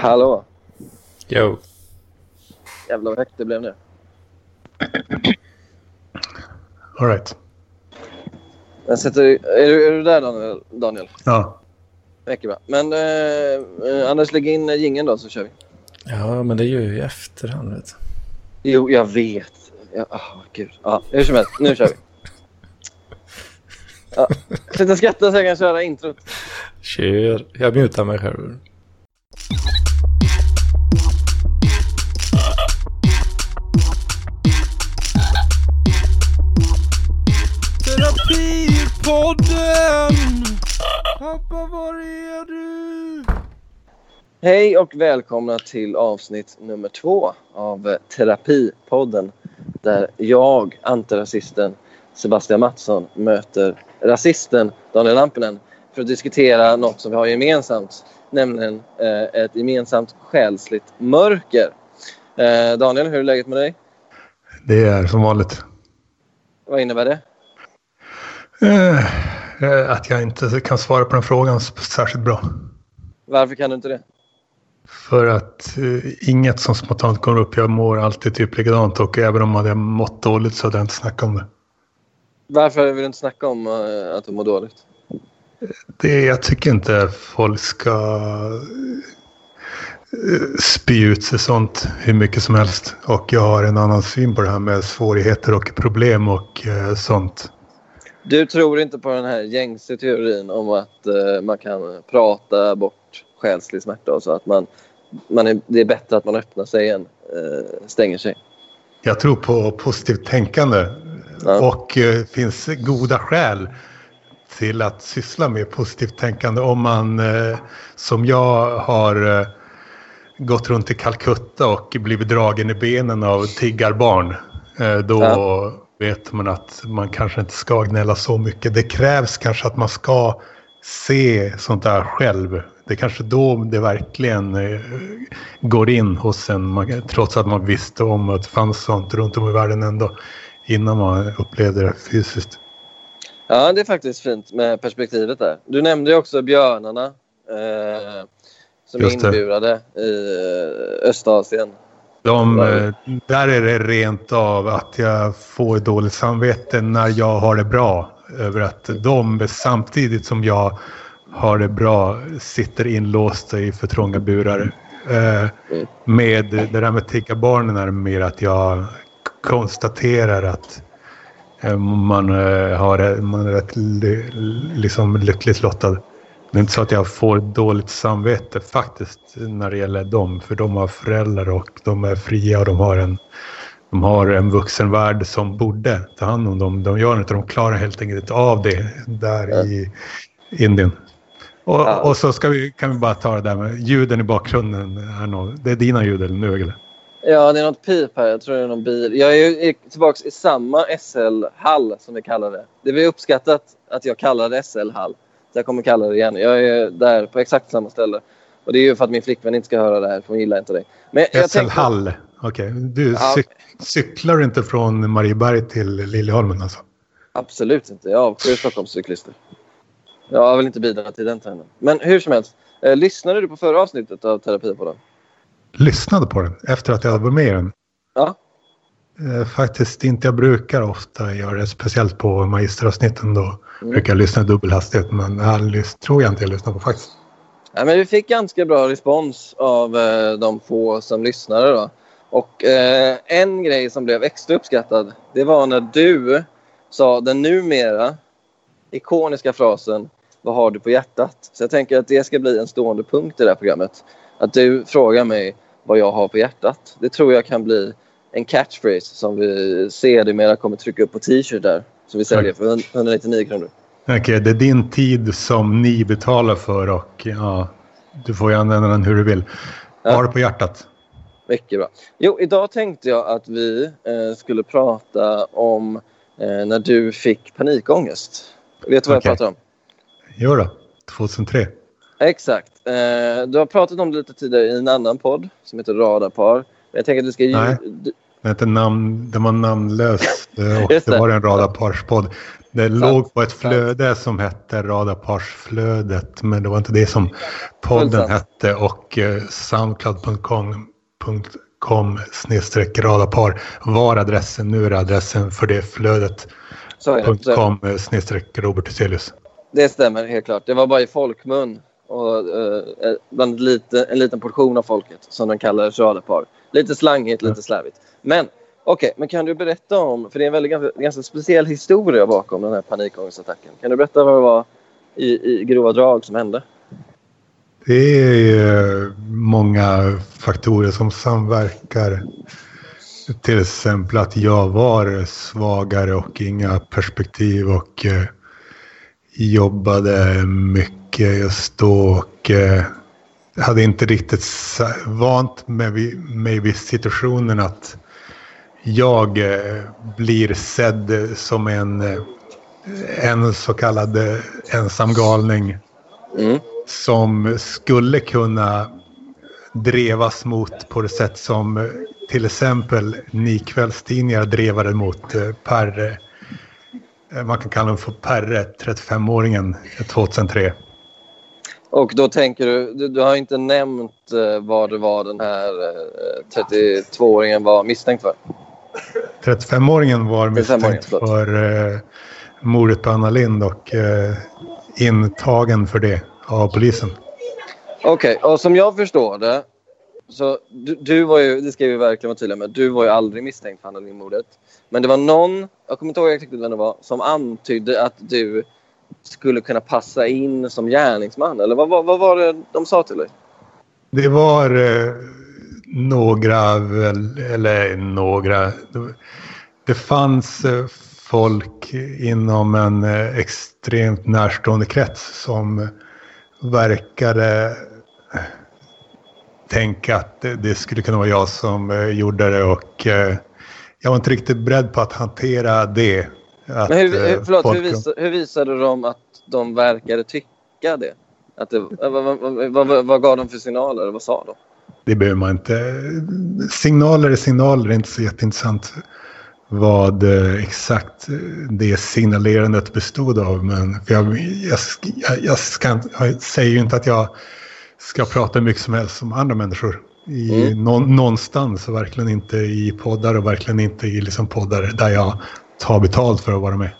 Hallå? Jo. Jävlar vad högt det blev nu. All right. Jag sätter, är, du, är du där Daniel? Daniel? Ja. Mycket bra. Men eh, eh, Anders, lägg in jingeln då så kör vi. Ja, men det gör ju i efterhand. Vet. Jo, jag vet. Ja, oh, gud. Ja, hur som helst, nu kör vi. Ja. Sluta skratta så jag kan köra introt. Kör. Jag mutar mig själv. Hej och välkomna till avsnitt nummer två av Terapipodden. Där jag, antirasisten Sebastian Mattsson, möter rasisten Daniel Lampinen för att diskutera något som vi har gemensamt. Nämligen eh, ett gemensamt själsligt mörker. Eh, Daniel, hur är läget med dig? Det är som vanligt. Vad innebär det? Eh, att jag inte kan svara på den frågan särskilt bra. Varför kan du inte det? För att eh, inget som spontant kommer upp. Jag mår alltid typ likadant och även om jag hade mått dåligt så hade jag inte snackat om det. Varför vill du inte snacka om eh, att du mår dåligt? det jag tycker inte folk ska eh, spy ut sig sånt hur mycket som helst. Och jag har en annan syn på det här med svårigheter och problem och eh, sånt. Du tror inte på den här gängse teorin om att eh, man kan prata bort själslig smärta och så att man, man är, det är bättre att man öppnar sig än eh, stänger sig. Jag tror på positivt tänkande Ja. och eh, finns goda skäl till att syssla med positivt tänkande om man eh, som jag har eh, gått runt i Calcutta och blivit dragen i benen av tiggarbarn. Eh, då Ja. vet man att man kanske inte ska gnälla så mycket. Det krävs kanske att man ska se sånt där själv. Det är kanske då det verkligen eh, går in hos en, trots att man visste om att det fanns sånt runt om i världen ändå, innan man upplevde det fysiskt. Ja, det är faktiskt fint med perspektivet där. Du nämnde ju också björnarna eh, som är inburade i eh, Östasien. De, eh, där är det rent av att jag får dåligt samvete när jag har det bra. Över att de samtidigt som jag har det bra sitter inlåsta i för trånga burar. Eh, med det där med tiggarbarnen är mer att jag konstaterar att eh, man, eh, har, man är rätt liksom lyckligt lottad. Det är inte så att jag får dåligt samvete faktiskt när det gäller dem. För de har föräldrar och de är fria och de har en, de har en vuxenvärld som borde ta hand om dem. De gör inte, de klarar helt enkelt inte av det där i Indien. Och, Ja. och så ska vi, kan vi bara ta det där med ljuden i bakgrunden. Det är dina ljud eller nu eller? Ja, det är något pip här. Jag tror det är någon bil. Jag är ju tillbaka i samma SL-hall som vi kallar det. Det var uppskattat att jag kallar det SL-hall. Så jag kommer kalla det igen. Jag är där på exakt samma ställe. Och det är ju för att min flickvän inte ska höra det här för hon gillar inte det. Men jag SL tänkte- Hall. Okej, du Ja. cyk, cyklar inte från Marieberg till Liljeholmen alltså? Absolut inte. Jag avskyr Stockholmscyklister. Jag har väl inte bidragit till den trenden. Men hur som helst. Eh, lyssnade du på förra avsnittet av Terapipodden? Lyssnade på den efter att jag hade varit med i den. Ja. Eh, Faktiskt inte. Jag brukar ofta göra det. Speciellt på magisteravsnitten då. Mm. Brukar jag lyssna i dubbel hastighet. Men jag tror jag inte jag lyssnar på faktiskt. Ja, men vi fick ganska bra respons av eh, de få som lyssnade. Då. Och eh, en grej som blev extra uppskattad det var när du sa den numera ikoniska frasen Vad har du på hjärtat? Så jag tänker att det ska bli en stående punkt i det här programmet. Att du frågar mig vad jag har på hjärtat. Det tror jag kan bli en catchphrase som vi sedermera kommer trycka upp på t-shirt där. Som vi säljer för 199 kronor. Okej, det är din tid som ni betalar för och ja, du får ju använda den hur du vill. Vad Ja. har du på hjärtat? Mycket bra. Jo, idag tänkte jag att vi eh, skulle prata om eh, när du fick panikångest. Vet du vad Okej. jag pratar om? Jo då, 2003. Exakt. Eh, du har pratat om det lite tidigare i en annan podd som heter Radarpar. Jag tänker att vi ska... Nej. du- Den, hette namn, den var namnlös eh, och Just det det. var en radarparspodd. Det låg på ett flöde som hette Radarparsflödet, men det var inte det som podden hette. Och eh, soundcloud.com snedstreck radarpar var adressen. Nu är det adressen för det flödet. .com snedstreck Robert Hyselius. Det stämmer helt klart. Det var bara i folkmun och uh, bland lite, en liten portion av folket som de kallades radarpar. Lite slangigt, lite slarvigt. Men okej, okay, men kan du berätta om, för det är en väldigt ganska, ganska speciell historia bakom den här panikångestattacken. Kan du berätta vad det var i, i grova drag som hände? Det är många faktorer som samverkar. Till exempel att jag var svagare och inga perspektiv och eh, jobbade mycket just då och hade inte riktigt vant mig vid situationen att jag eh, blir sedd som en, eh, en så kallad eh, ensam galning. Mm. Som skulle kunna drevas mot på det sätt som till exempel ni kvällstidningar drevade mot Perre. Man kan kalla honom för Perre, 35-åringen 2003. Och då tänker du, du, du har inte nämnt vad det var den här 32-åringen var misstänkt för? 35-åringen var misstänkt för eh, mordet på Anna Lind och eh, intagen för det av polisen. Okej, okay, och som jag förstår det så du, du, var ju, det ska vi verkligen vara tydliga med, du var ju aldrig misstänkt för Anna Lind-mordet. Men det var någon, jag kommer inte ihåg exakt vem det var, som antydde att du skulle kunna passa in som gärningsman. Eller vad, vad, vad var det de sa till dig? Det var eh, några, eller några. Det fanns eh, folk inom en eh, extremt närstående krets som verkade eh, tänka att det skulle kunna vara jag som eh, gjorde det och eh, jag var inte riktigt beredd på att hantera det. Att Men hur, förlåt, folk... hur, visade, hur visade de att de verkade tycka det? Att det vad, vad, vad, vad gav de för signaler? Vad sa de? det behöver man inte. Signaler är signaler, det är inte så jätteintressant vad eh, exakt det signalerandet bestod av. Men jag, jag, jag, ska, jag säger ju inte att jag ska prata mycket som helst om andra människor. I mm. någon, någonstans, verkligen inte i poddar och verkligen inte i liksom poddar där jag tar betalt för att vara med.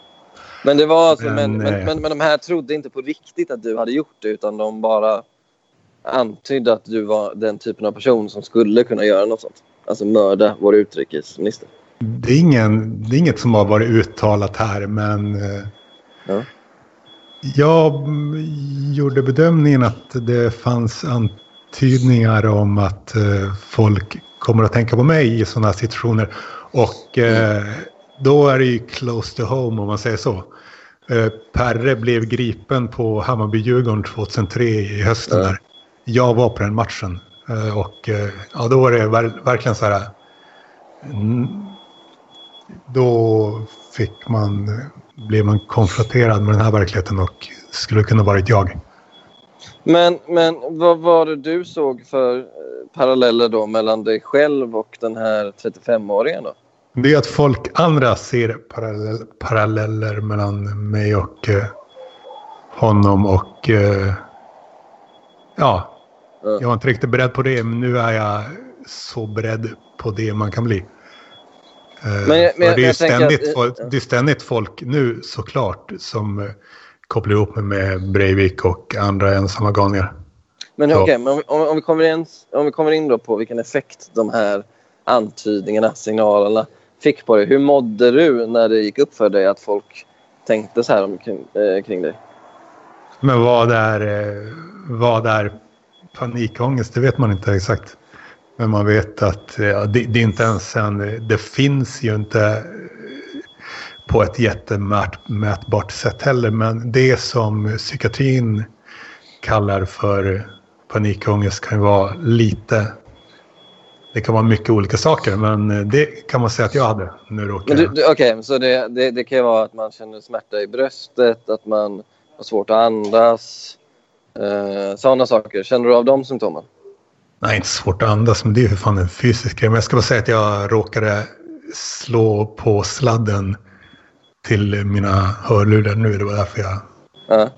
Men det var alltså, men, men, men, men, men de här trodde inte på riktigt att du hade gjort det utan de bara antydde att du var den typen av person som skulle kunna göra något sånt. Alltså mörda vår utrikesminister. Det är, ingen, det är inget som har varit uttalat här men eh, ja. jag gjorde bedömningen att det fanns antydningar om att eh, folk kommer att tänka på mig i sådana situationer. Och mm. då är det ju close to home om man säger så. Perre blev gripen på Hammarby-Djurgården 2003 i hösten. Där jag var på den matchen. Eh, och eh, ja, då var det verkligen så här. Mm, då fick man, blev man konfronterad med den här verkligheten och skulle kunna varit jag. Men, men vad var det du såg för eh, paralleller då mellan dig själv och den här 35-åringen då? Det är att folk andra ser parallell, paralleller mellan mig och eh, honom och eh, ja, jag var inte riktigt beredd på det, men nu är jag så beredd på det man kan bli. Eh, men, men det, är ständigt, att, det är ständigt folk nu såklart som eh, kopplar ihop mig med Breivik och andra ensamma galningar. Men okej, okay, om, om, vi kommer in, om vi kommer in då på vilken effekt de här antydningarna, signalerna fick på dig. Hur mådde du när det gick upp för dig att folk tänkte så här om, kring, eh, kring dig? Men vad är, eh, vad är panikångest, det vet man inte exakt. Men man vet att ja, det, det, är inte ens en, det finns ju inte på ett jättemätbart sätt heller. Men det som psykiatrin kallar för panikångest kan ju vara lite det kan vara mycket olika saker, men det kan man säga att jag hade. Okej, okay, så det, det, det, kan ju vara att man känner smärta i bröstet, att man har svårt att andas, Eh, Sådana saker. Känner du av de symptomen? Nej, inte svårt att andas, men det är ju för fan en fysisk grej. Men jag ska bara säga att jag råkade slå på sladden till mina hörlurar nu. Det var därför jag Ja.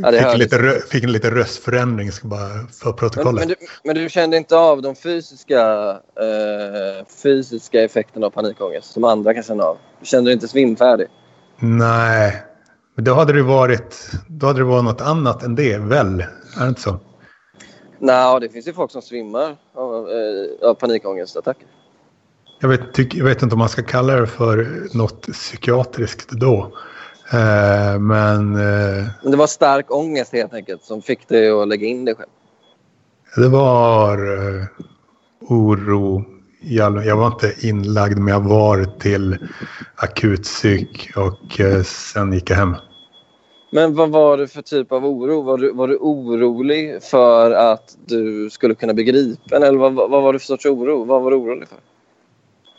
Ja, fick, hördes. lite, rö- fick en liten röstförändring bara för Men, protokollet. men, du, men du kände inte av de fysiska, eh, fysiska effekterna av panikångest som andra kan känna av? Du kände dig inte svimfärdig? Nej, men då hade det varit, då hade det varit något annat än det väl? Är det inte så? Nej, det finns ju folk som svimmar av, eh, av panikångestattacker. Jag vet, tyck, jag vet inte om man ska kalla det för något psykiatriskt då. Eh, men eh, Men det var stark ångest helt enkelt som fick dig att lägga in dig själv. det var eh, oro. all- Jag var inte inlagd men jag var till akutpsyk och eh, sen gick jag hem. Men vad var det för typ av oro? Var du, var du orolig för att du skulle kunna bli gripen? Eller vad, vad var det för sorts oro? Vad var du orolig för?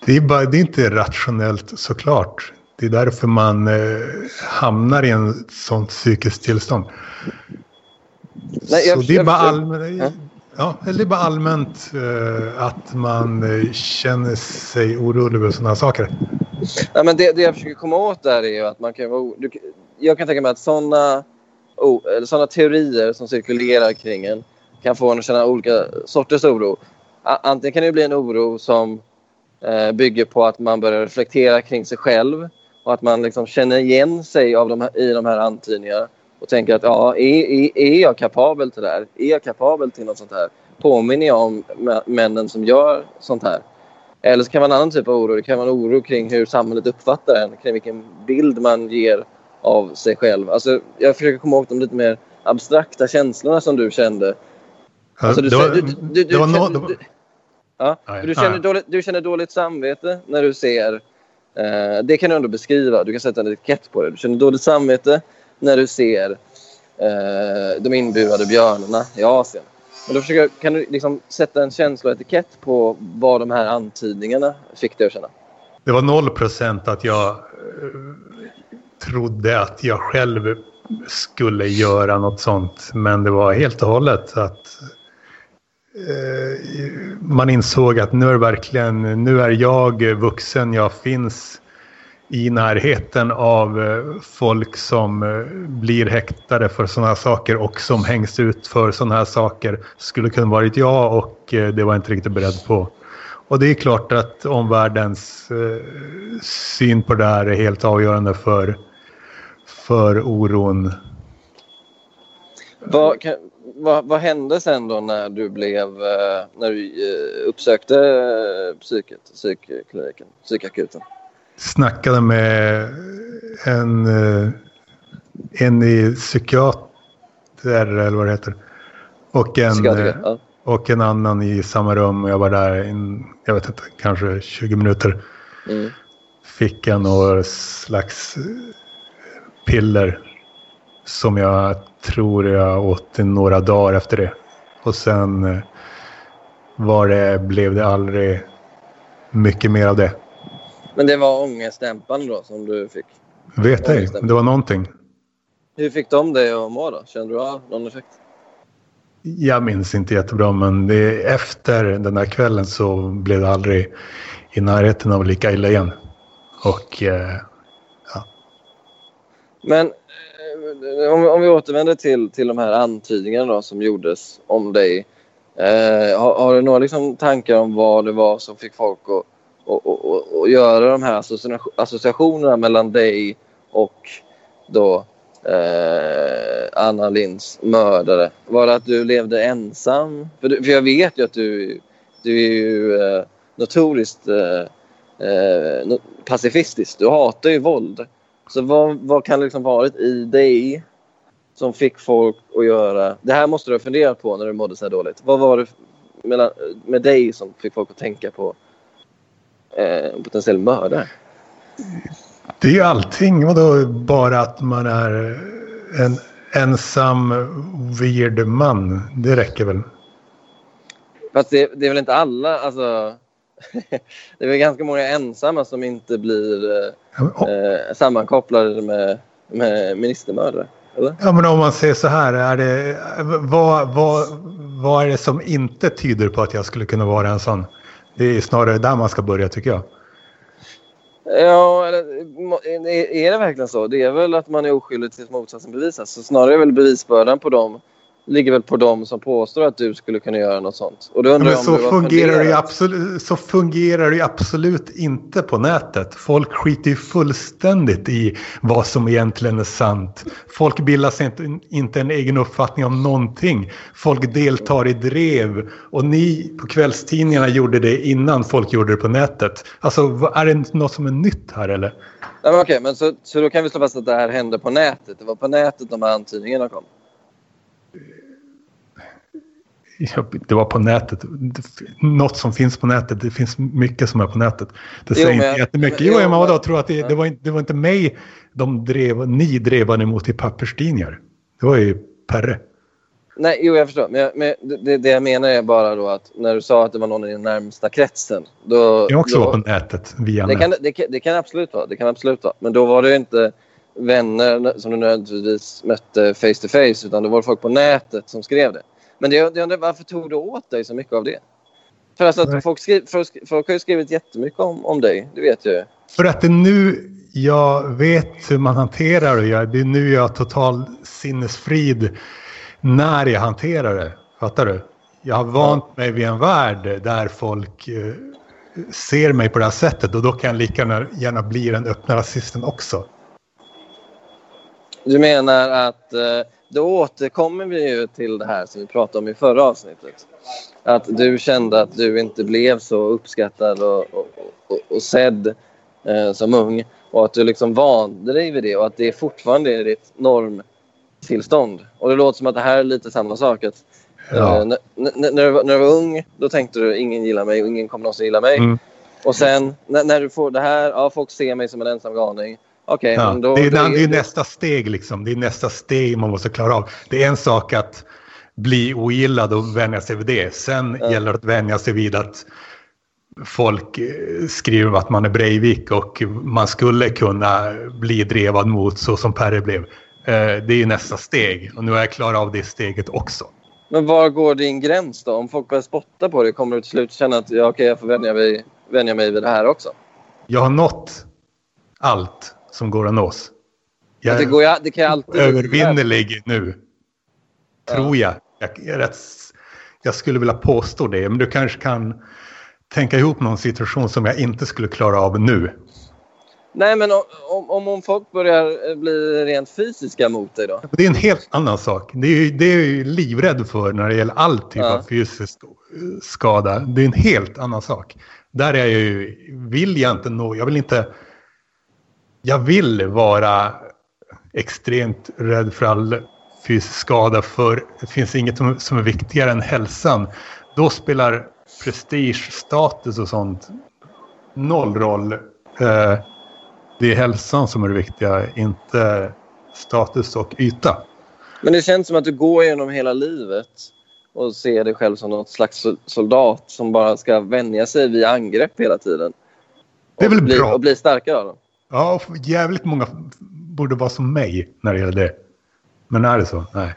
Det är, bara, det är inte rationellt såklart. Det är därför man eh, hamnar i en sånt psykiskt tillstånd. Nej, jag- Så det är bara, jag- allmän, Ja. ja, eller det är bara allmänt eh, att man eh, känner sig orolig över sådana saker. Nej, men det, det jag försöker komma åt där är att man kan vara... Du, jag kan tänka mig att sådana oh, såna teorier som cirkulerar kring en kan få en att känna olika sorters oro. Antingen kan det bli en oro som bygger på att man börjar reflektera kring sig själv och att man liksom känner igen sig av de här, i de här antydningarna och tänker att ja, är, är, är jag kapabel till det här? Är jag kapabel till något sånt här? Påminner jag om mä- männen som gör sånt här? Eller så kan det vara en annan typ av oro. Det kan vara en oro kring hur samhället uppfattar en, kring vilken bild man ger av sig själv. Alltså, jag försöker komma ihåg de lite mer abstrakta känslorna som du kände. Alltså, du, det var, du, du, du, det var nå- det var- ja, Nej, du, känner nej. dåligt, du känner dåligt samvete när du ser... Eh, det kan du ändå beskriva. Du kan sätta en etikett på det. Du känner dåligt samvete när du ser eh, de inburade björnarna i Asien. Men då försöker, kan du liksom sätta en känsloetikett på vad de här antydningarna fick dig att känna? Det var noll procent att jag eh, trodde att jag själv skulle göra något sånt. Men det var helt och hållet att Eh, man insåg att nu är det verkligen, nu är jag vuxen, jag finns i närheten av eh, folk som eh, blir häktade för sådana här saker och som hängs ut för sådana här saker. Skulle kunna varit jag och det var jag inte riktigt beredd på. Och det är klart att omvärldens syn på det här är helt avgörande för, för oron. Vad, kan, vad, vad hände sen då när du blev eh, när du eh, uppsökte eh, psyket, psykkliniken, psykakuten? Snackade med en, en i psykiater eller vad det heter. Och en, Ja. och en annan i samma rum. Jag var där in, jag vet inte, kanske 20 minuter. Mm. Fick jag några slags piller som jag tror jag åt några dagar efter det. Och sen eh, var det, blev det aldrig mycket mer av det. Men det var ångestdämpande då som du fick? Vet Ja, ej, det. men var någonting. Hur fick de dig att må då? Kände du av någon effekt? Jag minns inte jättebra men det, efter den där kvällen så blev det aldrig i närheten av lika illa igen. Och eh, Men eh, om, om vi återvänder till, till de här antydningarna då, som gjordes om dig. Eh, har, har du några liksom, tankar om vad det var som fick folk att, att, att, att, att göra de här associationerna mellan dig och då eh, Anna Linds mördare? Var det att du levde ensam? För, du, för jag vet ju att du, du är ju eh, notoriskt eh, eh, pacifistisk. Du hatar ju våld. Så vad, vad kan det liksom varit i dig som fick folk att göra... Det här måste du ha funderat på när du mådde så här dåligt. Vad var det mellan, med dig som fick folk att tänka på eh, en potentiell mördare? det är ju allting. Vadå bara att man är en ensam weird man. Det räcker väl. Fast det, det är väl inte alla... Alltså, det är väl ganska många ensamma som inte blir eh, eh, sammankopplade med, med ministermördare. Eller? Ja, men om man säger så här, är det, vad, vad, vad är det som inte tyder på att jag skulle kunna vara en sån? Det är snarare där man ska börja tycker jag. Ja, eller, är det verkligen så? Det är väl att man är oskyldig tills motsatsen bevisas. Så snarare är väl bevisbördan på dem ligger väl på dem som påstår att du skulle kunna göra något sånt. Och då undrar Men så fungerar, det absolut, så fungerar det absolut inte på nätet. Folk skiter ju fullständigt i vad som egentligen är sant. Folk bildar sig inte, inte en egen uppfattning om någonting. Folk deltar i drev. Och ni på kvällstidningarna gjorde det innan folk gjorde det på nätet. Alltså, är det något som är nytt här eller? Nej, men okej, men så, så då kan vi slå fast att det här hände på nätet. Det var på nätet de här antydningarna kom. Det var på nätet. Det- Något som finns på nätet. Det finns mycket som är på nätet. Det Jo, säger men- inte jättemycket. men- Jo, jo, men vadå? Tror att det, det, var inte, det var inte mig de drev, ni drev emot i papperstidningar. Det var ju Perre. Nej, jo, jag förstår. Men, jag, men det, det jag menar är bara då att när du sa att det var någon i den närmsta kretsen. Då, Jag också då, var på nätet via det, nät. kan, det, det kan absolut vara. Det kan absolut vara. Men då var det ju inte vänner som du nödvändigtvis mötte face to face utan det var folk på nätet som skrev det. Men det, jag undrar, varför tog du åt dig så mycket av det? För alltså att folk, skriv, folk, folk har ju skrivit jättemycket om, om dig. Det vet jag ju. För att det är nu jag vet hur man hanterar det. Det är nu jag har total sinnesfrid när jag hanterar det. Fattar du? Jag har vant mig vid en värld där folk eh, ser mig på det här sättet och då kan jag lika gärna, gärna bli den öppna rasisten också. Du menar att eh, då återkommer vi ju till det här som vi pratade om i förra avsnittet. Att du kände att du inte blev så uppskattad och, och, och, och sedd eh, som ung och att du liksom vande dig vid det och att det fortfarande är ditt normtillstånd. Och det låter som att det här är lite samma sak. Att, Ja. eh, när, när, du när du var ung då tänkte du ingen gillar mig och ingen kommer någonsin gilla mig. Mm. Och sen när, när du får det här, ja folk ser mig som en ensam galning. Okej, Ja, då... det, är, då det är det- nästa steg liksom. Det är nästa steg man måste klara av. Det är en sak att bli ogillad och vänja sig vid det. Sen Ja. gäller det att vänja sig vid att folk eh, skriver att man är Breivik och man skulle kunna bli drevad mot så som Perre blev. Eh, Det är nästa steg och nu har jag klarat av det steget också. Men var går din gräns då? Om folk börjar spotta på dig, kommer du till slut känna att ja, okej, jag får vänja mig, vänja mig vid det här också? Jag har nått allt som går att nås. Jag det, går ju, det kan ju alltid... övervinnerlig nu. Ja. Tror jag. Jag, jag, rätt, jag skulle vilja påstå det. Men du kanske kan tänka ihop någon situation som jag inte skulle klara av nu. Nej, men om, om- om, folk börjar eh, bli rent fysiska mot dig då? Det är en helt annan sak. Det är, det är jag livrädd för när det gäller all typ Ja. av fysisk eh, skada. Det är en helt annan sak. Där är jag ju, vill jag inte nå, jag vill inte... Jag vill vara extremt rädd för all fysisk skada för det finns inget som, som är viktigare än hälsan. Då spelar prestige, status och sånt noll roll. Eh, det är hälsan som är det viktiga, inte status och yta. Men det känns som att du går genom hela livet och ser dig själv som något slags sol- soldat som bara ska vänja sig vid angrepp hela tiden. Det är väl bli, bra. Och bli starkare av dem. Ja, jävligt många borde vara som mig när det gäller det. Men är det så? Nej.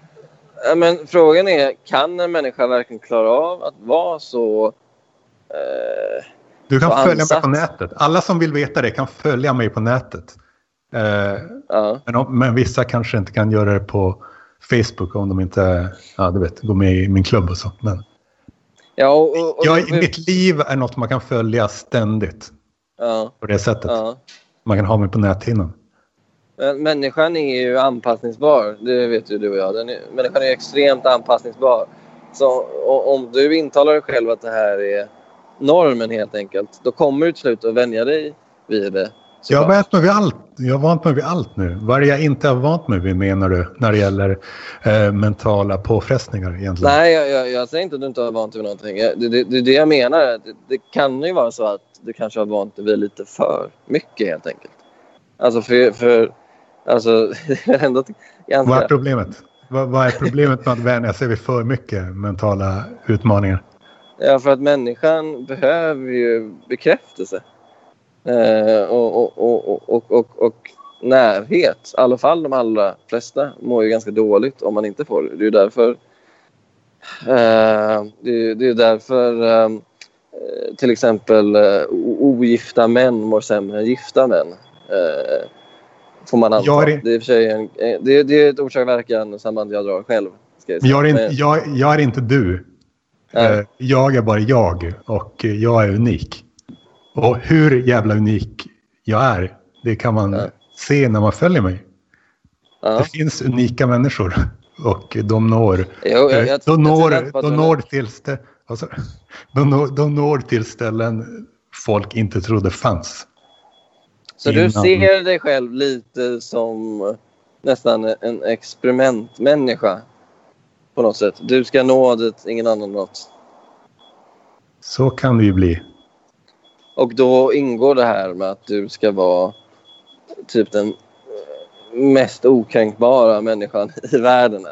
Ja, Men frågan är, kan en människa verkligen klara av att vara så... Eh, Du kan följa mig ansatt. på nätet. Alla som vill veta det kan följa mig på nätet. Eh, ja. men, men vissa kanske inte kan göra det på Facebook om de inte ja, du vet, går med i min klubb och så. Men Ja, och, och, och, jag, mitt liv är något man kan följa ständigt ja, på det sättet. ja. Man kan ha mig på näthinnan. Men Människan är ju anpassningsbar. Det vet ju du och jag. Den är, människan är extremt anpassningsbar. Så om du intalar dig själv att det här är normen helt enkelt. Då kommer du till slut att vänja dig vid det. Jag har vant mig vid allt. Jag har vant mig vid allt nu. Vad jag inte har vant mig vid menar du? När det gäller eh, mentala påfrestningar egentligen. Nej, jag, jag, jag säger inte att du inte har vant dig vid någonting. Det är det, det jag menar. Det, det kan ju vara så att du kanske har vant dig vid lite för mycket helt enkelt. Alltså för... för alltså, ändå ganska... Vad är problemet? Vad, vad är problemet med att vänja sig vid för mycket mentala utmaningar? Ja, för att människan behöver ju bekräftelse. Eh, och, och, och, och, och, och närhet. I alla fall de allra flesta mår ju ganska dåligt om man inte får det. Det är ju därför, eh, det, är- det är därför eh, till exempel eh, ogifta män mår sämre än gifta män. Eh, får man anta. Är- Det, är i och för sig en, eh, det, det är ett orsak-verkan samband jag drar själv. Jag. Jag är, inte, Men- jag, jag är inte du. Nej. Eh, Jag är bara jag och jag är unik. Och hur jävla unik jag är, det kan man Ja. se när man följer mig. ja. Det finns unika människor och de når, Jo, jag, jag, eh, de når, de når, till, stä- alltså, de, når, de når till ställen folk inte trodde fanns. Så du innan- ser dig själv lite som nästan en experimentmänniska på något sätt. Du ska nå dit ingen annan nått. Så kan det ju bli. Och då ingår det här med att du ska vara typ den mest okränkbara människan i världen.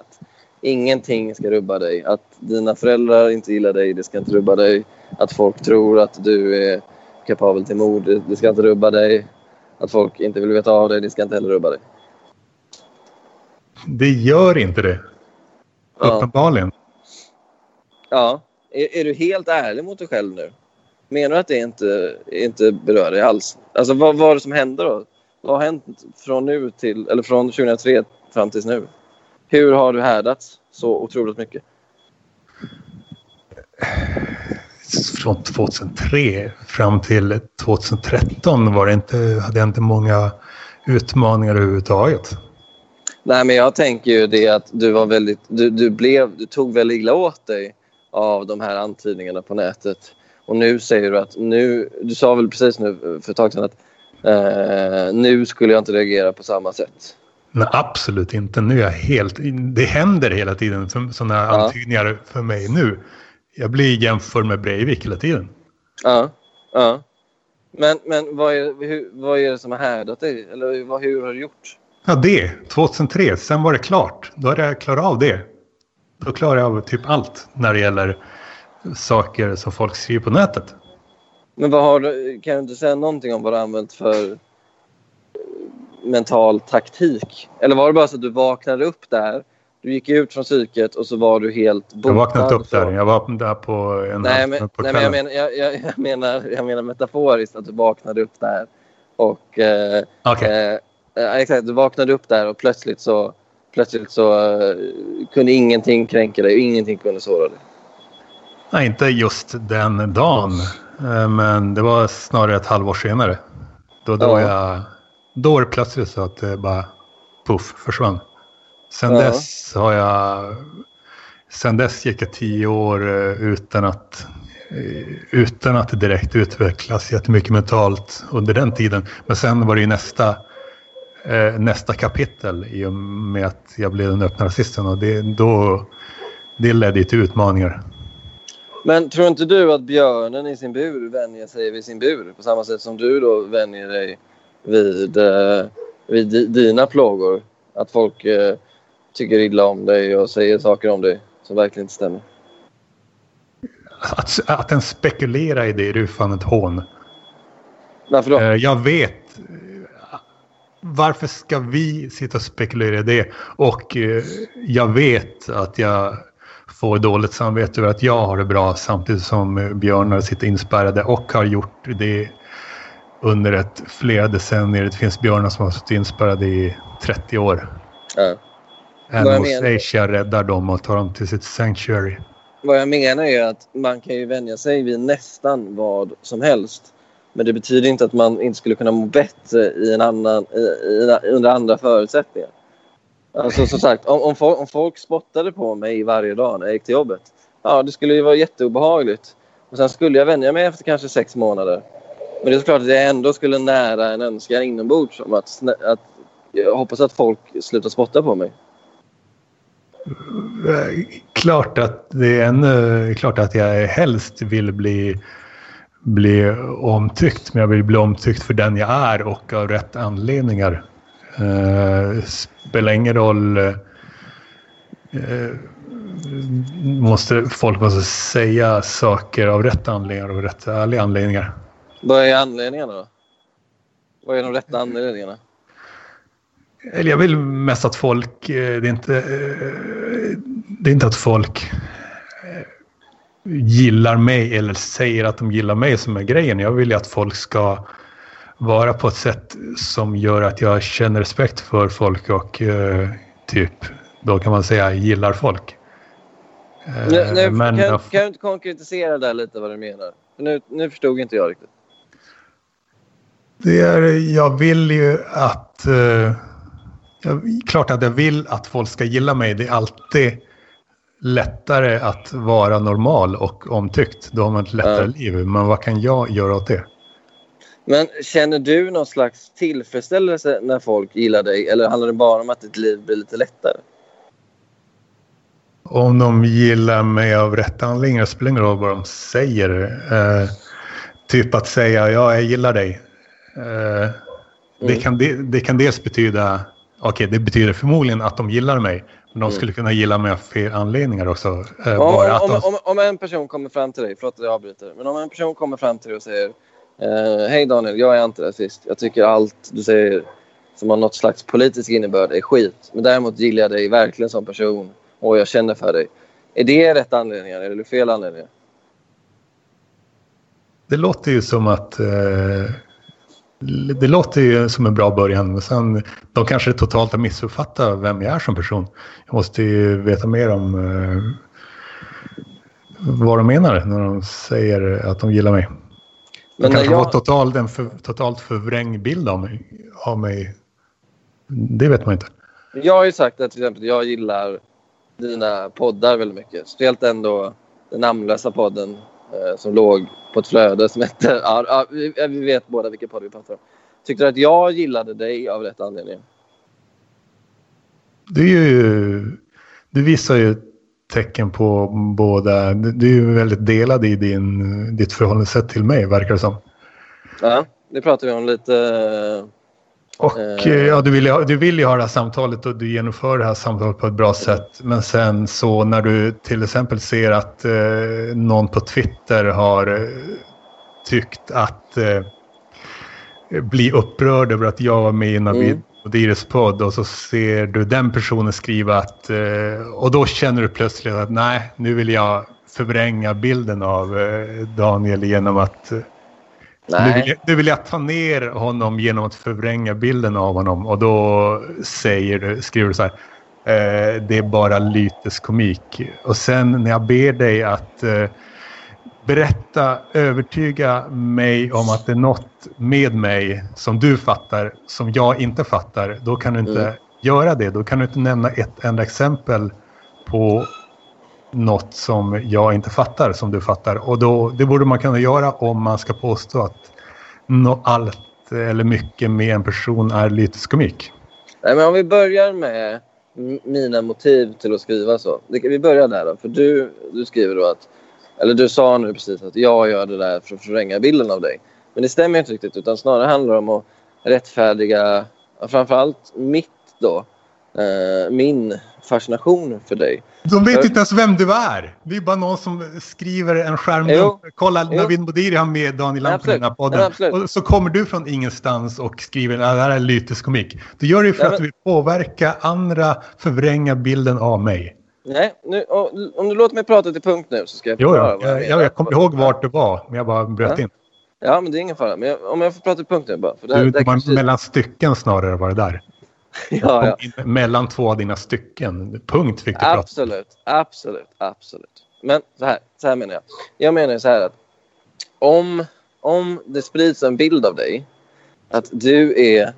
Ingenting ska rubba dig. Att dina föräldrar inte gillar dig, det ska inte rubba dig. Att folk tror att du är kapabel till mord, det- det ska inte rubba dig. Att folk inte vill veta av dig, det ska inte heller rubba dig. Det gör inte det. Ja. Uppenbarligen. Ja. Är, är du helt ärlig mot dig själv nu? Menar du att det inte, inte berör dig alls? Alltså vad var det som hände då? Vad har hänt från nu till, eller från 2003 fram tills nu? Hur har du härdats så otroligt mycket? från 2003 fram till 2013 var det inte, hade jag inte många utmaningar överhuvudtaget. Nej, men jag tänker ju det att du var väldigt, du, du blev, du tog väldigt illa åt dig av de här antydningarna på nätet. Och nu säger du att nu, du sa väl precis nu för ett tag sedan att eh, nu skulle jag inte reagera på samma sätt. Nej, absolut inte. Nu är jag helt... Det händer hela tiden sådana Ja. antydningar för mig nu. Jag blir jämförd med Breivik hela tiden. Ja, ja. Men, men vad, är, hur, vad är det som har härdat dig? Eller vad, hur har du gjort? Ja, det. 2003. Sen var det klart. Då hade jag klarat av det. Då klarar jag av typ allt när det gäller saker som folk skriver på nätet. Men vad har du, kan du inte säga någonting om vad du har använt för mental taktik? Eller var det bara så att du vaknade upp där, du gick ut från psyket och så var du helt botad? Jag vaknade upp där. Jag var där på en Nej, men, på nej, men jag, menar, jag, jag, menar, jag menar metaforiskt att du vaknade upp där och eh. Eh, eh, exakt, du vaknade upp där och plötsligt så, plötsligt så eh, kunde ingenting kränka dig och ingenting kunde såra dig. Nej, inte just den dagen. Eh, Men det var snarare ett halvår senare. Då, då, Ja. jag, då var det plötsligt så att det bara puff försvann. Sen Ja. dess har jag... Sen dess gick jag tio år eh, utan att, eh, utan att direkt utvecklas jättemycket mentalt under den tiden. Men sen var det ju nästa, eh, nästa kapitel i och med att jag blev den öppna rasisten. Och det, då, det ledde till utmaningar. Men tror inte du att björnen i sin bur vänjer sig vid sin bur på samma sätt som du då vänjer dig vid, eh, vid di- dina plågor? Att folk eh, tycker illa om dig och säger saker om dig som verkligen inte stämmer. Att, att ens spekulera i det är ju fan ett hån. Varför då? Eh, Jag vet. Varför ska vi sitta och spekulera i det? Och jag vet att jag får dåligt samvete över att jag har det bra samtidigt som björnar sitter inspärrade och har gjort det under ett flera decennier. Det finns björnar som har suttit inspärrade i 30 år. Ja. Vad jag Animal menar- Asia räddar dem och tar dem till sitt sanctuary. Vad jag menar är att man kan ju vänja sig vid nästan vad som helst. Men det betyder inte att man inte skulle kunna må bättre i en annan, i, i, under andra förutsättningar. Alltså som sagt, om, om, folk, om folk spottade på mig varje dag när jag gick till jobbet. Ja, det skulle ju vara jätteobehagligt. Och sen skulle jag vänja mig efter kanske sex månader. Men det är såklart att jag ändå skulle nära en önskan inombords om att, att jag hoppas att folk slutar spotta på mig. Eh, klart att det är ännu eh, klart att jag helst vill bli, bli omtyckt. Men jag vill bli omtyckt för den jag är och av rätt anledningar. Uh, spelar ingen roll. Uh, måste, folk måste säga saker av rätt anledningar och rätt ärliga anledningar. Vad är anledningarna då? Vad är de rätta anledningarna? Eller jag vill mest att folk, eh, det är inte, eh, det är inte att folk eh, gillar mig eller säger att de gillar mig som är grejen. Jag vill ju att folk ska vara på ett sätt som gör att jag känner respekt för folk och eh, typ, då kan man säga gillar folk. Eh, Nu, nu, men kan, kan du inte konkretisera där lite vad du menar? Nu, nu förstod inte jag riktigt. Det är, jag vill ju att... Eh, jag, klart att jag vill att folk ska gilla mig. Det är alltid lättare att vara normal och omtyckt. Då har man ett lättare Ja. liv. Men vad kan jag göra åt det? Men känner du någon slags tillfredsställelse när folk gillar dig eller handlar det bara om att ditt liv blir lite lättare? Om de gillar mig av rätt anledningar spelar ingen roll vad de säger. Eh, typ att säga ja, jag gillar dig. Eh, det, Mm. kan de, det kan dels betyda, okej det betyder förmodligen att de gillar mig. Men de Mm. skulle kunna gilla mig av fel anledningar också. Eh, Om, bara att om, de, om, om en person kommer fram till dig, förlåt att jag avbryter, men om en person kommer fram till dig och säger eh, Hej Daniel, jag är antirasist. Jag tycker allt du säger som har något slags politisk innebörd är skit. Men däremot gillar jag dig verkligen som person och jag känner för dig. Är det rätt anledningar eller är det fel anledningar? Det låter ju som att... Eh, det låter ju som en bra början. Men sen, de kanske totalt har missuppfattat vem jag är som person. Jag måste ju veta mer om eh, vad de menar när de säger att de gillar mig. De Men kanske jag- har totalt, en för, totalt förvrängd bild av mig, av mig. Det vet man inte. Jag har ju sagt att till exempel jag gillar dina poddar väldigt mycket. Speciellt ändå den namnlösa podden som låg på ett flöde som hette... Ja, vi, vet båda vilken podd vi pratar om. Tyckte du att jag gillade dig av rätt anledning? Du, ju, du visar ju tecken på båda. Du är ju väldigt delad i din, ditt förhållningssätt till mig, verkar det som. Ja, det pratade vi om lite. Och Eh. eh, ja, du vill, ju ha, du vill ju ha det här samtalet och du genomför det här samtalet på ett bra sätt. Men sen så när du till exempel ser att eh, någon på Twitter har eh, tyckt att eh, bli upprörd över att jag var med i Navid Mm. och Dires podd och så ser du den personen skriva att eh, och då känner du plötsligt att nej, nu vill jag förvränga bilden av Daniel genom att eh, nu vill, Nej. jag, nu vill jag ta ner honom genom att förvränga bilden av honom och då säger du, skriver du så här. Eh, det är bara lyteskomik. Och sen när jag ber dig att eh, berätta, övertyga mig om att det är något med mig som du fattar som jag inte fattar. Då kan du inte Mm. göra det. Då kan du inte nämna ett enda exempel på något som jag inte fattar som du fattar. Och då, det borde man kunna göra om man ska påstå att no, allt eller mycket med en person är lyteskomik. Nej, men om vi börjar med mina motiv till att skriva så. Vi börjar där då. För du, du skriver då att... Eller du sa nu precis att jag gör det där för att förvränga bilden av dig. Men det stämmer inte riktigt. Utan snarare handlar det om att rättfärdiga framförallt mitt då. Eh, min fascination för dig. De vet För- inte ens vem du är. Det är bara någon som skriver en Jo. skärmdump. Kolla, Jo. Navid Modiri har med Daniel Lamp i den här podden. Ja, och så kommer du från ingenstans och skriver att det här är lyteskomik. Du gör det för att men- du vill påverka andra, förvränga bilden av mig. Nej, nu, om du låter mig prata till punkt nu så ska jag Jo, förklara ja. vad jag jag, jag, kommer ihåg vart du var, men jag bara bröt Ja. in. Ja, men det är ingen fara. Men jag, om jag får prata till punkt nu bara. För det här, Du det här kanske- mellan stycken snarare var det där. ja, ja. In mellan två av dina stycken. Punkt fick du prata. Absolut, absolut, absolut. Men så här, så här menar jag. Jag menar så här att om, om det sprids en bild av dig att du är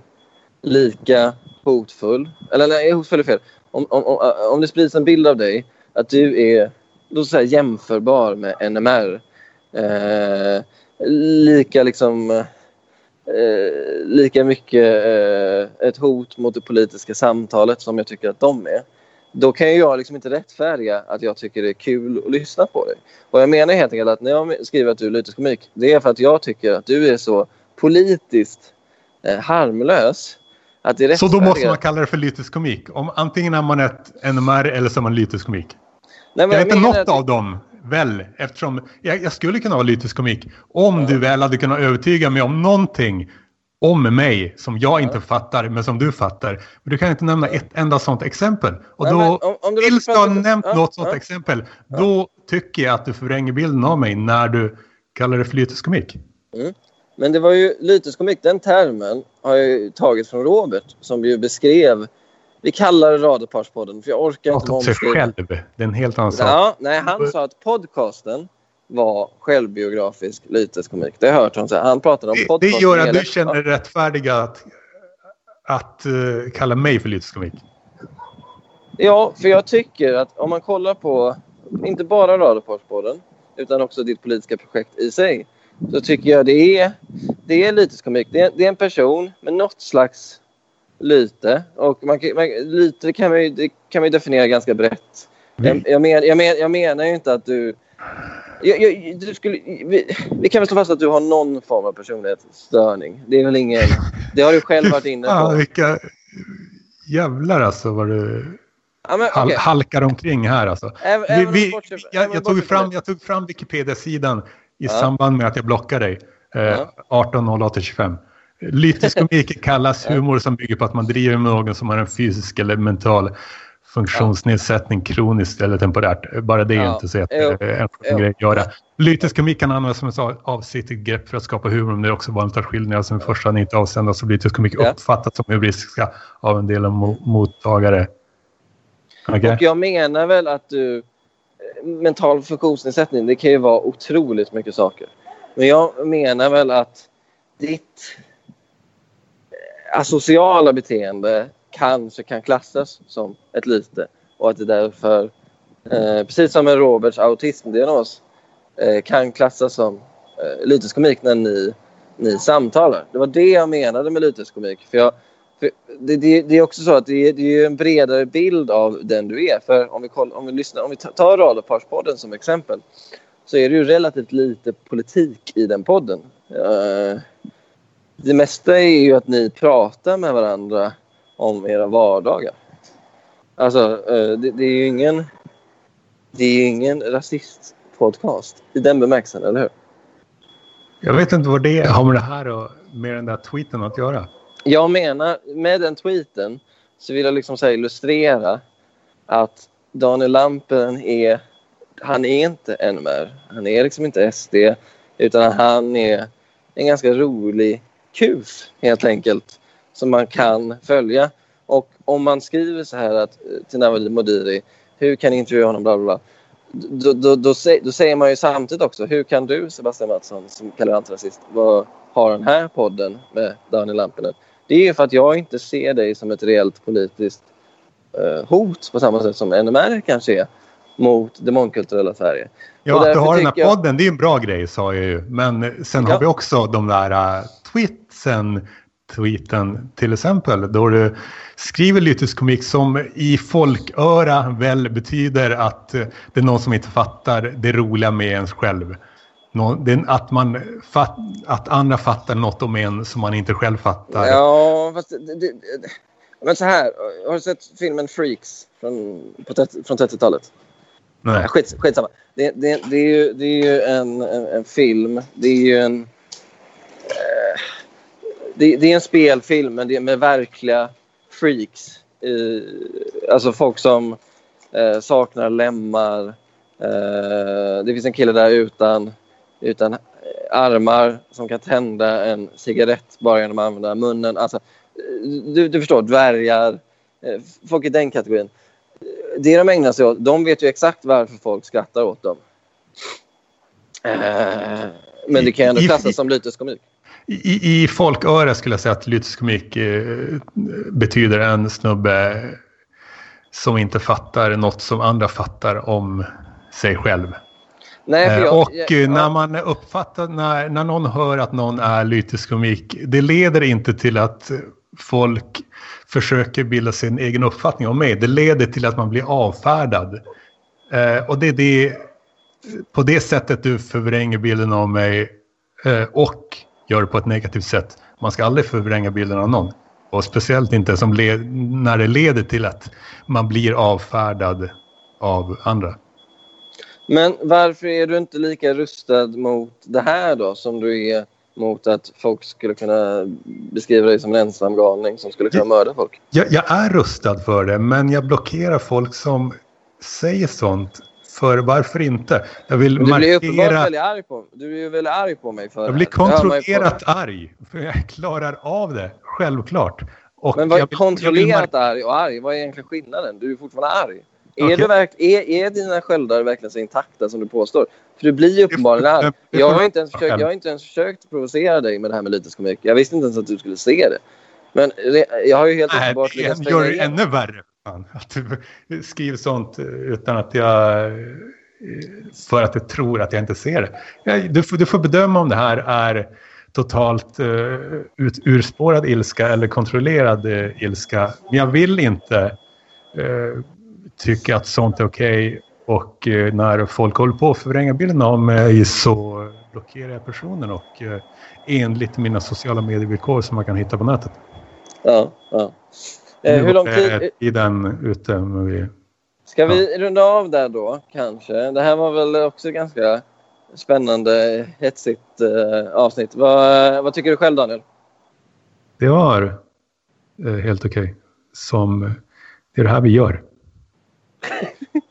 lika hotfull, eller nej, hotfull är fel. Om, om, om, om det sprids en bild av dig att du är låt säga, jämförbar med NMR. Eh, lika liksom eh, lika mycket eh, ett hot mot det politiska samtalet som jag tycker att de är. Då kan jag liksom inte rättfärdiga att jag tycker det är kul att lyssna på dig. Och jag menar helt enkelt att när jag skriver att du är lyteskomik, det är för att jag tycker att du är så politiskt eh, harmlös att det Så då måste man kalla det för lyteskomik. Om, antingen är man ett NMR eller så är man lyteskomik. Nej, men Jag är inte något av dem, väl? Eftersom jag, jag skulle kunna vara lyteskomik. Om du väl hade kunnat övertyga mig om någonting om mig som jag inte fattar, men som du fattar. Men du kan inte nämna ett enda sånt exempel. Och Nej, då, men om- om du tills du har nämnt Ja, något sånt ja. exempel, då tycker jag att du förvränger bilden av mig när du kallar det för lyteskomik. Men det var ju lyteskomik, den termen har jag ju tagit från Robert som ju beskrev, vi kallar det Radarparspodden för jag orkar inte Prata om sig själv. Det är en helt annan sak. Ja, nej, han sa att podcasten var självbiografisk lyteskomik. Det har jag hört honom säga. Han pratade om Det, det podcasten. gör att du känner dig rättfärdiga att, att eh, kalla mig för lyteskomik. Ja, för jag tycker att om man kollar på inte bara Radarparspodden utan också ditt politiska projekt i sig så tycker jag det är, det är lyteskomik. Det är, det är en person med något slags lyte. Och man, kan- man, lyte kan man, ju, kan man ju definiera ganska brett. Jag, jag, men, jag, men, jag menar ju inte att du... Jag, jag, du skulle, vi, vi kan väl slå fast att du har någon form av personlighetsstörning. Det är väl ingen... Det har du själv varit inne på. vilka jävlar alltså vad du Ja, men, okej. halkar omkring här alltså. Även- Vi, vi, bortser- jag, jag, tog fram, jag tog fram Wikipedia-sidan i Ja. samband med att jag blockade dig. Eh, Ja. 18.08.25. Lyteskomik kallas humor som bygger på att man driver med någon som har en fysisk eller mental funktionsnedsättning kroniskt eller temporärt. Bara det är Ja. inte så en grej att göra. Lyteskomik kan användas som ett avsiktligt grepp för att skapa humor men det är också vanligt att skillnader som i första hand inte avsändas som lyteskomik Ja. uppfattas som humoristiska av en del av mo- mottagare. Okej? Och jag menar väl att du... eh, Mental funktionsnedsättning, det kan ju vara otroligt mycket saker. Men jag menar väl att ditt asociala beteende kanske kan klassas som ett lyte. Och att det därför, eh, precis som med Roberts autismdiagnos, eh, kan klassas som eh, lyteskomik när ni, ni samtalar. Det var det jag menade med lyteskomik. För jag, för det, det, det är också så att det är, det är en bredare bild av den du är. För om vi, koll, om vi, lyssnar, om vi tar Radarparspodden som exempel så är det ju relativt lite politik i den podden. Eh, det mesta är ju att ni pratar med varandra om era vardagar. Alltså, eh, det, det är ju ingen, det är ju ingen rasistpodcast i den bemärkelsen, eller hur? Jag vet inte vad det har med det här och med den där tweeten att göra. Jag menar, med den tweeten så vill jag liksom så illustrera att Daniel Lampen är, han är inte NMR. Han är liksom inte SD utan han är en ganska rolig kuf helt enkelt som man kan följa. Och om man skriver så här att, eh, till Nawal Modiri, hur kan ni intervjua honom, bla bla bla. Då, då, då, då säger man ju samtidigt också, hur kan du Sebastian Mattsson som kallar antirasist har den här podden med Daniel Lampinen? Det är ju för att jag inte ser dig som ett reellt politiskt eh, hot på samma sätt som NMR kanske är mot det mångkulturella Sverige. Ja, att du har den här tycker jag- podden, det är en bra grej sa jag ju. Men sen Ja. har vi också de där tweetsen, tweeten till exempel, då du skriver lyteskomik som i folköra väl betyder att det är någon som inte fattar det roliga med ens själv. Att, man fatt, att andra fattar något om en som man inte själv fattar. Ja, fast det, det, men så här. Har du sett filmen Freaks från, på 30, från 30-talet? Nej. Nej, skit, skitsamma. Det, det, det, är ju, det är ju en, en, en film. Det är ju en... Eh, det, det är en spelfilm, men det är med verkliga freaks. Eh, alltså folk som eh, saknar lemmar. Eh, det finns en kille där utan, utan armar som kan tända en cigarett bara genom att använda munnen. Alltså, du, du förstår, dvärgar. Eh, folk i den kategorin det de ägnar sig åt, de vet ju exakt varför folk skrattar åt dem. Eh, men det kan ju ändå I- i- klassas som lyteskomik. I, I folköra skulle jag säga att lyteskomik eh, betyder en snubbe som inte fattar något som andra fattar om sig själv. Nej, Eh, jag, och jag, eh, när man uppfattar, när, när någon hör att någon är lyteskomik, det leder inte till att folk försöker bilda sin egen uppfattning om mig. Det leder till att man blir avfärdad. Eh, och det är det, på det sättet du förvränger bilden av mig eh, och gör det på ett negativt sätt. Man ska aldrig förvränga bilden av någon. Och speciellt inte som när det leder till att man blir avfärdad av andra. Men varför är du inte lika rustad mot det här då som du är mot att folk skulle kunna beskriva dig som en ensam galning som skulle kunna mörda folk? Jag, jag är rustad för det, men jag blockerar folk som säger sånt för varför inte? Jag vill du blir markera... väldigt arg på Du blir ju väldigt arg på mig för Jag blir det. Det kontrollerat arg. För jag klarar av det, självklart. Och Men vad jag är kontrollerat jag arg och arg? Vad är egentligen skillnaden? Du är fortfarande arg. Är, Okej. du verk, är, är dina sköldar verkligen så intakta som du påstår? För du blir ju uppenbarligen arg. det Jag har, inte ens försökt, jag har inte ens försökt provocera dig med det här med lyteskomik. Jag visste inte ens att du skulle se det. Men det- jag har ju helt Nej, uppenbart det lyckats gör det ännu värre. Fan, att du skriver sånt utan att jag... För att jag tror att jag inte ser det. Du, får, du får bedöma om det här är totalt uh, ut, urspårad ilska eller kontrollerad uh, ilska. Men jag vill inte uh, tycka att sånt är okej. Och uh, när folk håller på att förvränga bilden av mig så blockerar jag personen och uh, enligt mina sociala medievillkor som man kan hitta på nätet. Ja, ja. Eh, hur lång är tid... tiden ute. Men vi... Ska vi runda av där då, kanske? Det här var väl också ganska spännande, hetsigt eh, avsnitt. Vad, vad tycker du själv, Daniel? Det var eh, helt okej. Som eh, det är det här vi gör.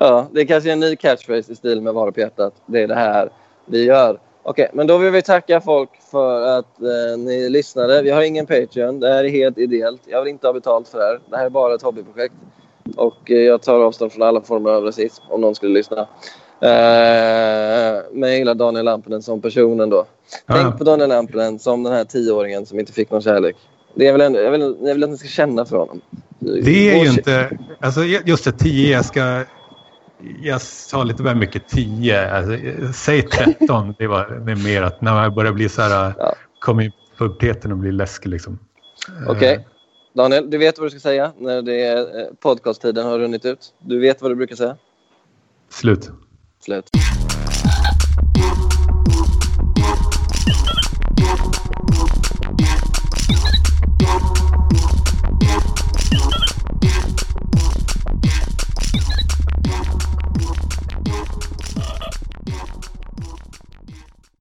Ja, det är kanske är en ny catchphrase i stil med Vara på hjärtat. Det är det här vi gör. Okej, men då vill vi tacka folk för att eh, ni lyssnade. Vi har ingen Patreon. Det här är helt ideellt. Jag vill inte ha betalt för det här. Det här är bara ett hobbyprojekt. Och eh, jag tar avstånd från alla former av rasism om någon skulle lyssna. Eh, men jag gillar Daniel Lampinen som personen då. Ja. Tänk på Daniel Lampinen som den här tioåringen som inte fick någon kärlek. Det är väl ändå, jag, vill, jag vill att ni ska känna för honom. Det är ju inte... Alltså just det, 10. Jag ska... Jag sa lite väl mycket 10. Alltså, eh, säg 13. Det, var, det är mer att när man börjar bli så här... Ja. Kommer i puberteten och blir läskig liksom. Okej. Eh, Daniel, du vet vad du ska säga när det är, eh, podcasttiden har runnit ut. Du vet vad du brukar säga. Slut.